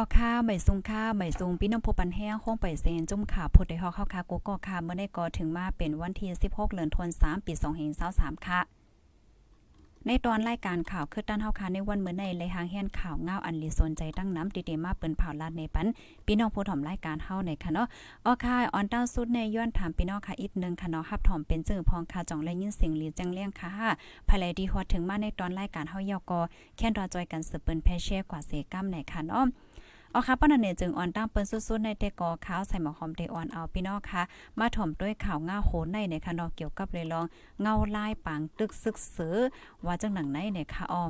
ออกค่าไม่ซุงค่าไม่ซุงพี่น้องผู้ปันแห้งคงไปเซนจุ่มขาพุดได้ฮอกเข้าคากโกค่ะเมื่อได้ก่อถึงมาเป็นวันที่ 16เดือนธันวาคมปี2523ค่ะ ในตอนรายการข่าวคือด้านเฮาคาในวันเมื่อในเลยหางแห่นข่าวเงาอันลีสนใจตั้งน้ำดีๆมาเปิ้นเผาลาดในปันพี่น้องผู้ถ่อมรายการเฮาในค่ะเนาะออค่ะออนต้าสุดในย้อนถามพี่น้องค่ะอีกนึงค่ะเนาะฮับถ่อมเป็นจื่อพองค่ะจ่องและยินเสียงลีจังเลี้ยงค่ะภายไลดีฮอดถึงมาในตอนรายการเฮายอกอแค่นรอจอยกันสืบเปิ้นแพเช่กว่าเสกัมในค่ะเนาะ เอาค่ะป้านันเนยจึงอ่อนตั้งเปิ้นสุดๆในแต่กอขาวใส่หมอหอมเตอ่อนเอาพี่น้องค่ะ มาถ่อมด้วยข่าวง่าโหนในในค่ะเนาะเกี่ยวกับเลยลองเงาลายปังตึกซึกเสือว่าจังหนังไหนเนี่ยค่ะอ้อ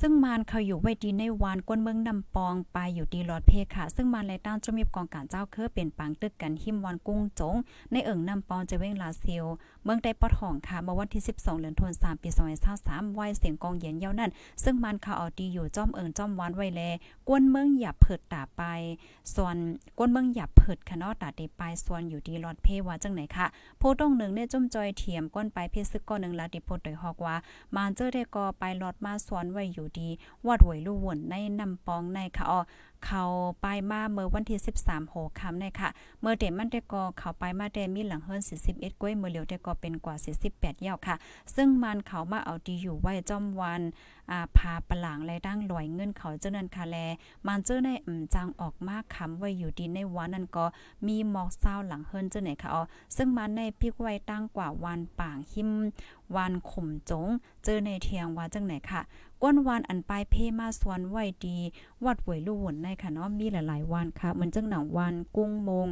ซึ่งมานเขาอยู่ไว้ดีในวานก้นเมืองนำปองไปอยู่ดีหลอดเพค่ะ ซึ่งมานไรต้านจมีกองการเจ้าเคอเป็นปังตึกกันหิมวันกุ้งจง ในเอิงนำปองจะเว้งลาเซียวเมืองใดปอทองค่ะเมื่อวันที่ 12เดือนธันวาคมปี2023ไว้เสียงกองเย็นเยาวนั่น ซึ่งมันเขาเอาดีอยู่จ้อมเอิงจ้อมวานไว้แลก้นเมืองหยับเผิดตาไป ส่วนก้นเมืองหยับเผิดค่ะนาะตาเดปลายส่วนอยู่ดีหลอดเพว่าจังไหนค่ะโพตรงหนึ่งเนี่ยจุ่มจอยเทียมก้นไปเพซึกก้อนหนึ่งลาดิโพดโดยฮอกว่า มานเจอได้ก็ไปหลอดมาสวนไว้อยู่ดีวัดหวยลู่วนในนำปองในค่ะอ๋อเขาไปมาเมื่อวันที่ 13โหคำในค่ะ เมื่อเดมันได้ก็เขาไปมาได้มีหลังเฮิรน41กล้วยเมื่อเหลียวได้ก็เป็นกว่า 48ยาวค่ะ ซึ่งมันเขามาเอาดีอยู่ไว้จอมวันอ่าพาปลางและดั้งลอยเงินเขาเจ้านั้นค่ะแล มันเจอในอืมจังออกมาคำไว้อยู่ดีในวันนั้นก็มีหมอกเศร้าหลังเฮิรนเจ้าไหนค่ะอ๋อซึ่งมันในพิกไว้ตั้งกว่าวันป่างหิม วันข่มจง เจอในเทียงว่าจังไหนค่ะ ก้นวานอันปลายเพมาสวนไหวดี วัดหวยลู่วนในค่ะเนาะมีหลายๆวันค่ะ เหมือนจังหนังวันกุ้งมง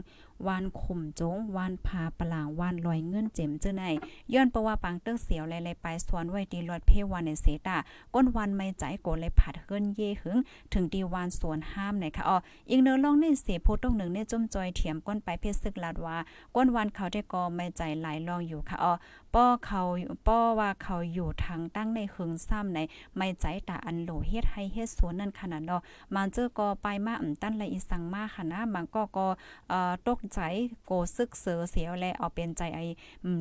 วานข่มจง วานพาปลางวานลอยเงินเจ็มเจ้าในย้อนประว่าปังเติ้งเสียวหลายๆไปสวนไหวดีรถเพวานในเสตาก้นวันไม่ใจโกเลยผัดเฮิรนเย่หึง ถึงดีวานสวนห้ามในค่ะอ๋ออีกเนื้อลองในเสโพตรงหนึ่งในจมจอยเถียมก้นไปเพชรซึกลาดว่า ก้นวันเขาได้ก็ไม่ใจหลายลองอยู่ค่ะอ๋อป้อเขาป้อว่าเขาอยู่ทางตั้งในหึงซ้ำในไม่ใจตาอันโหลเฮ็ดให้เฮ็ดสวนนั่นขนาดเนาะมันเจอก็ไปมาอ่ำตั้นละอีสังมาค่ะนะบางก็ก็เอ่อตกใจโกซึกเสือเสียวแลเอาเป็นใจไอ้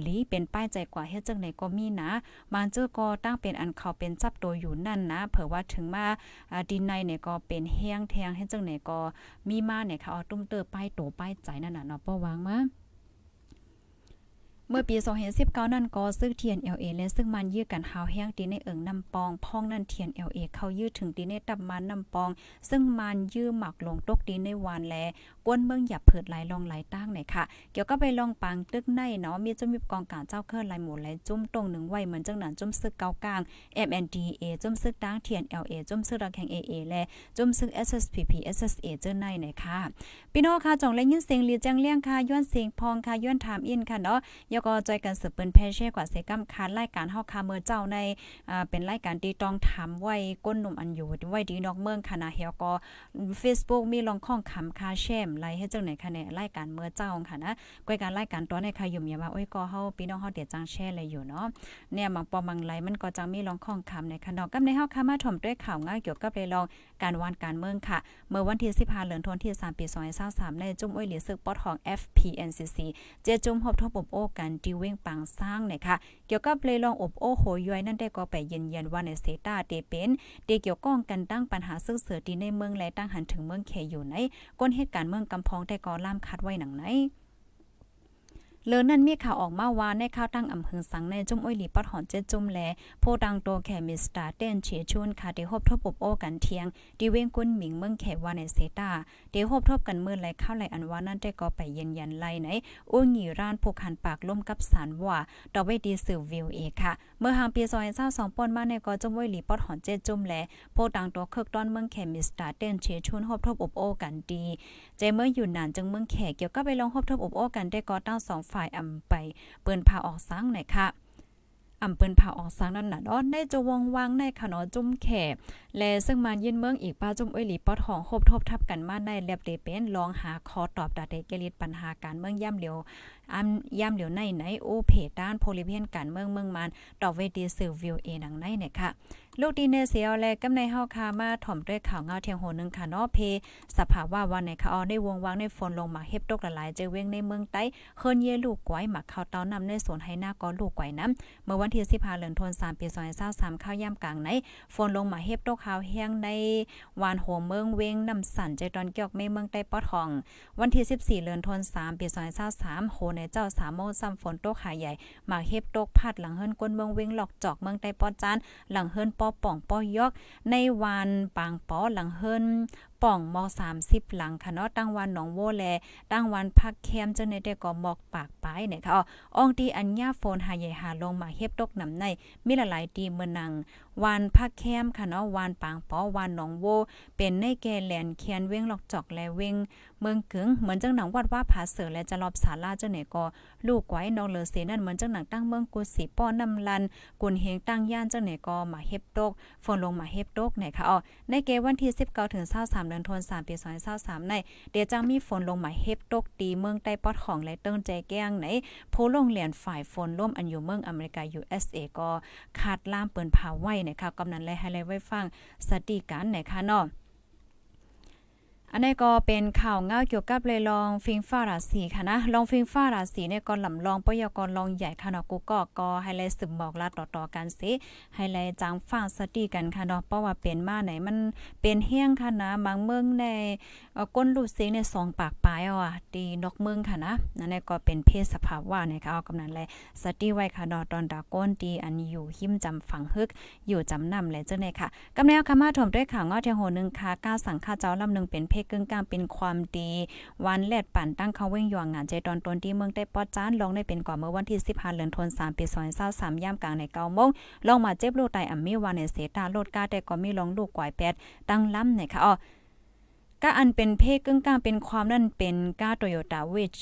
หลีเป็นป้ายใจกว่าเฮ็ดจังไหนก็มีนะบางเจอก็ตั้งเป็นอันเขาเป็นจับตัวอยู่นั่นนะเผื่อว่าถึงมาดินในเนี่ยก็เป็นแห้งแทงเฮ็ดจังไหนก็มีมาเนี่ยค่ะเอาตุ้มเตอป้ายโตป้ายใจนั่นน่ะเนาะป้อวางมา เมื่อปี 2019 นั่นก็ซึ่งเทียน LA และซึ่งมันยื้อกันหาวแห้งตีในเอิงนำปองพ้องนั่นเทียน LA เขายื้อถึงตีในตับมันนำปอง ซึ่งมันยื้อหมักลงตกตีในวานแลก้นเมืองหยับเผิดหลลองไหลตั้งหน่อยค่ะ เกี่ยวก็ไปลองปังตึกในเนาะมีจะมีกองการเจ้าเคลื่อนไหลหมู่ไหลจุ่มตรงหนึ่งไว้เหมือนจังหนันจุ่มซึกเกากลาง MNDA จุ่มซึกดังเทียน LA จุ่มซึกรักแข่ง AA และจุ่มซึก SSPP SSA เจ้าในหนค่ะพี่น้องค่ะจ่องและยินเสียงลีจังเลี้ยงค่ะย้อนเสียงพองค่ะย้อนถามอินค่ะเนาะยก็ใจกันสืบเปิ้นแพเช่กว่าเซกัมคานรายการเฮาคาเมื่อเจ้าในเป็นรายการที่ต้องถามไว้ก้นหนุ่มอันอยู่ไว้ดีนอกเมืองค่ะเฮาก็ Facebook มีลองข้องคำคาแช่มไลให้จังไหนคะเนี่ยรายการเมื่อเจ้าค่ะนะก้อยการรายการตัวในค่ะอยู่มีว่าโอ้ยก็เฮาพี่น้องเฮาเดี๋ยวจังแช่เลยอยู่เนาะเนี่ยบางปอบางไลมันก็จังมีลองข้องคำในค่ะเนาะกับในเฮาค่ะมาถ่มด้วยข่าวง่ายเกี่ยวกับเรื่องการวานการเมืองค่ะ เมื่อวันที่15เดือนธันวาคม3ปี2023ในจุ่มอ้อยหลีซึกปอทอง FPNCC เจจุ่มพบทบอบโอกันที่เว้งปังสร้างเนี่ยค่ะเกี่ยวกับเลยลองอบโอ้โหย้อยนั่นได้ก็ไปยืนยันว่าในเซตาเตเป็นเดเกี่ยวก้องกันตั้งปัญหาซึ่งเสือดีในเมืองและตั้งหันถึงเมืองเคอยู่ในก้นเหตุการณ์เมืองกำพองได้ก็ล่ามคัดไว้หนังไหน เลินนั้นมีข่าวออกมาว่าในข่าวตั้งอำเภอสังในจุ่มอ้อยหลีปัดหอนเจ็ดจุ่มแลโพดังโตแค่มิสตาเต้นเฉียชุนค่ะได้ฮบทบปบโอกันเทียงดีเว้งกุนหมิงเมืองแขวาในเซตาเดฮบทบกันเมื่อไหลเข้าไหลอันว่านั่นได้ก็ไปยืนยันไล่ไหนอู้หงีร้านผูกหันปากล่มกับสารว่าดอกไวดีสือวิวเอค่ะ เมื่อหางปีซอยเศร้าสองปอนมาในก็จุ่มอ้อยหลีปัดหอนเจ็ดจุ่มแลโพดังโตเคิกตอนเมืองแขมิสตาเต้นเฉียชุนฮบทบอบโอกันดีเจเมื่ออยู่นานจึงเมืองแขเกี่ยวกับไปลองฮบทบอบโอกันได้ก็ตั้งสองฝ่ายอำไปเปิ้นพาออกสังหน่อยค่ะอำเปิ้นพาออกสังนั่นน่ะเนาะในจะวงวางในขนอจุ่มแขและซึ่งมายินเมืองอีกป้าจุ่มอ้อยหลีปอทองคบทบทับกันมาในแลบเดเป็นลองหาคอตอบดาเดเกลิดปัญหาการเมืองย่ำเหลียวอ้ำย่ำเหลียวในไหนโอเพด้านโพลิเพียนการเมืองเมืองมันดอกเวดีซิลวิวเอหนังในเนี่ยค่ะ ลูกดีเนเซียแลกำในเฮาคามาถ่อมด้วยข่าวเงาเทียงโหนึงค่ะเนาะเพ สภาวะวันในค่ะออได้วงวางในฝนลงมาเฮ็บตกละลายเจอเว้งในเมืองใต้เฮิรนเยลูกกวยหมักข้าเต้านำในสวนให้หน้าก็ลูกกวยน้ำเมื่อวันที่15เดือนธันวาคมปี2023ข้าวย่ำกลางในฝนลงมาเฮ็บตกข่าวแห้งในวานโหเมืองเวงน้ำสั่นใจตอนเกี่ยวเมเมืองใต้ปอทอง วันที่14เดือนธันวาคมปี2023โหในเจ้า3โมงซ้ำฝนตกหาใหญ่มาเฮ็บตกพัดหลังเฮิรนก้นเมืองเวงหลอกจอกเมืองใต้ปอจานหลังเฮินปอป่องป้อยอกในวันปางปอหลังเฮิรน ป่องมอ30 หลังค่ะเนาะตั้งวันหนองโวแลตั้งวันพักแคมจังในได้ก็หมอกปากปายเนี่ยค่ะออองตีอัญญาโฟนหาใหญ่หาลงมาเฮ็บตกนำในมีหลายๆตีเมืองนังวานพักแคมค่ะเนาะวานปางปอวานหนองโว เป็นในแก่แหลนเคียนเว้งหลอกจอกและเว้งเมืองกึงเหมือนจังหนังวัดว่าผาเสือและจะรอบศาลาจังไหนก็ลูกไว้นองเลอเสนั่นเหมือนจังหนังตั้งเมืองกุสีป้อนำลันกุนเฮงตั้งย่านจังไหนก็มาเฮ็บตกฝนลงมาเฮ็บตกเนี่ยค่ะอ๋อในเกวันที่19ถึง23เดือนธันวาคมปี2023ในเดี๋ยวจะมีฝนลงมาเฮ็บตกตีเมืองใต้ปอดของและเติ้งใจแก้งในโพลงเหรียญฝ่ายฝนร่วมอันอยู่เมืองอเมริกา USA ก็คาดล่ามเปิ้นผาไว้นะคะกำนันและให้เลยไว้ฟังสติการนะคะเนาะ อันนี้ก็เป็นข่าวเงาเกี่ยวกับเลยลองฟิงฟ้าราศีค่ะนะ ลองฟิงฟ้าราศีเนี่ยก็ลำลองปยกรลองใหญ่ค่ะเนาะกูก็ก็ให้เลยสืบบอกลาต่อๆกันสิให้เลยจางฟ้าสติกันค่ะเนาะเพราะว่าเป็นมาไหนมันเป็นเฮี้ยงค่ะนะบางเมืองในก้นลูกเสียงในสองปากปลายอะตีนกเมืองค่ะนะนั่นก็เป็นเพศสภาพว่าเนี่ยค่ะเอากำนันเลยสติไว้ค่ะเนาะตอนดาก้นตีอันอยู่หิมจำฝังฮึกอยู่จำนำเลยเจ้าเนี่ยค่ะกำแนวคำมาถมด้วยข่าวงอเทียโหนึงค่ะก้าสังฆาเจ้าลำนึงเป็นเพเกึ่งกลางเป็นความดี วันแลดปั่นตั้งเขาเว้งหยองงานใจตอนต้นที่เมืองได้ปอจานลงได้เป็นกว่าเมื่อวันที่15เดือนธันวาคมปี2023ย่ำกลางใน9โมงลงมาเจ็บลูกไตอ่ำมีวันในเสตาโลดกาแต่ก็มีลงลูกกวายแปดตั้งล้ำเนี่ยค่ะอ๋อก็อันเป็นเพศกึ่งกลางเป็นความนั่นเป็นก้าโตโยต้าวิช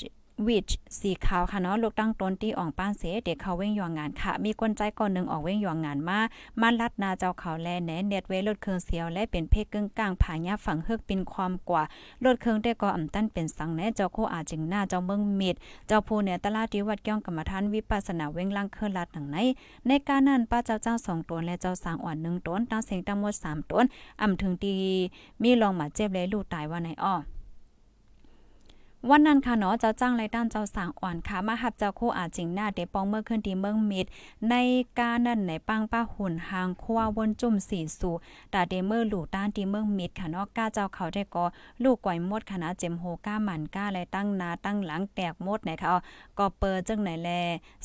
วิชสีขาวค่ะเนาะลูกตั้งต้นที่อ่องป้านเสเด็กเขาเว้งยองงานค่ะ มีคนใจก่อนหนึ่งออกเว้งยองงานมามาลัดนาเจ้าเขาแลแหนเน็ตเวลดเครื่องเสียวและเป็นเพศกึ่งกลางผายาฝั่งเฮือกป็นความกว่าลดเครื่องได้ก็อ่ำตั้นเป็นสังแน่เจ้าโคอาจึงหน้าเจ้าเมืองมิดเจ้าผู้เนี่ยตลาดที่วัดเกี้ยงกรรมฐานวิปัสนาเว้งล่างเครื่องลัดหนังในในการนั้นป้าเจ้าเจ้าสองตนและเจ้าสางอ่อนหนึ่งตนตั้งเสียงตั้งหมดสามตนอ่ำถึงดีมีลองมาเจ็บเลยลูกตายว่าในอ้อ วันนั้นค่ะเนาะเจ้าจ้างไรด้านเจ้าสางอ่อนค่ะมาหับเจ้าคู่อาจิงหน้าเดปองเมื่อขึ้นที่เมืองมิดในการนั่นในปังป้าหุ่นหางคว้าวนจุ่มสีสู่ตาเดเมอร์หลู่ต้านที่เมืองมิดค่ะเนาะก้าเจ้าเขาได้ก็ลูกก่อยมดคณะเจมโฮก้าหมันก้าไรตั้งนาตั้งหลังแตกมดไหนะคะก็เปิดจังไหนแล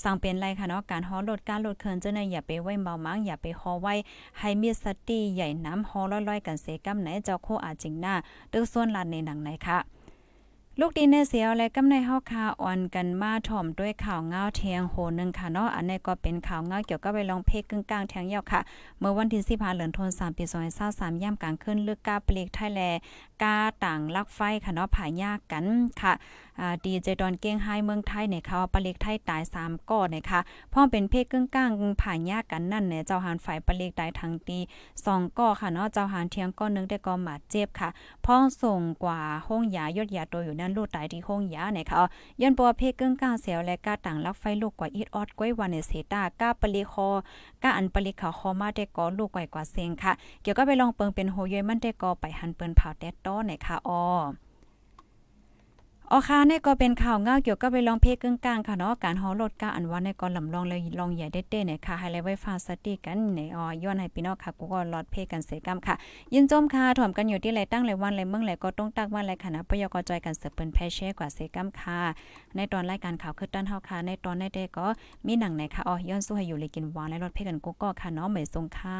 สั่งเป็นไรค่ะเนาะการฮอรถการรถเคินเจ้าในอย่าไปไว้เมามังอย่าไปฮอไว้ให้มีสติใหญ่น้ำฮอร้อยๆกันเสกำไหนเจ้าโคอาจิงหน้าตึกส่วนลานในหนังไหนค่ะ ลูกดีเนเสียวและกำในเฮาคาอ่อนกันมาถ่อมด้วยข่าวเงาเทียงโหนึงค่ะเนาะอันนี้ก็เป็นข่าวเงาเกี่ยวกับไปลองเพกกึ่งกลางแทงยาวค่ะ เมื่อวันที่15เดือนธันวาคมปี2023ย่ำกลางขึ้นเลือกกาเปลีกไทยแลกาต่างลักไฟค่ะเนาะผายากกันค่ะดีเจดอนเก้งไฮเมืองไทยเนี่ยค่ะปลีกไทยตาย3ก้อเนี่ยค่ะพ่อเป็นเพกกึ่งกลางผายากกันนั่นเนี่ยเจ้าหานฝ่ายปลีกตายทางตี2ก้อค่ะเนาะเจ้าหานเทียงก้อนนึงได้ก็มาเจ็บค่ะพ้อส่งกว่าห้องยายดยาตัวอยู่นั่นลูกตายที่ห้องยาเนี่ยค่ะย้อนปัวเพกึ่งกลางเสียวและกาต่างลักไฟลูกกว่าอีดออดก้อยวันในเสตากาปลีคอกาอันปลีขาคอมาได้ก็ลูกกว่กว่าเซงค่ะ เกี่ยวก็ไปลองเปิงเป็นโหยมันได้ก็ไปหันเปิ้นเผาแดดต้อเนี่ยค่ะอ๋อ ออค่ะนี่ก็เป็นข่าวเงาเกี่ยวกับไปลองเพกึ่งกลางค่ะเนาะการฮอรถกาอันว่าในก่อนลำลองเลยลองใหญ่เด้ๆเนี่ยค่ะให้ไลไว้ฟาสติกันในออย้อนให้พี่น้องค่ะกูก็ลอดเพกันเสกรรมค่ะ ยินจมค่ะถ่อมกันอยู่ที่ไรตั้งไรวันไรเมืองไรก็ต้องตักวันไรค่ะนะปยกจอยกันเสือเปิ้นแพเช่กว่าเสกรรมค่ะ ในตอนรายการข่าวคือตันเฮาค่ะในตอนในเด้ก็มีหนังไหนค่ะอ๋อย้อนสู้ให้อยู่เลยกินวานและรถเพกันกูก็ค่ะเนาะเหมยทรงค่ะ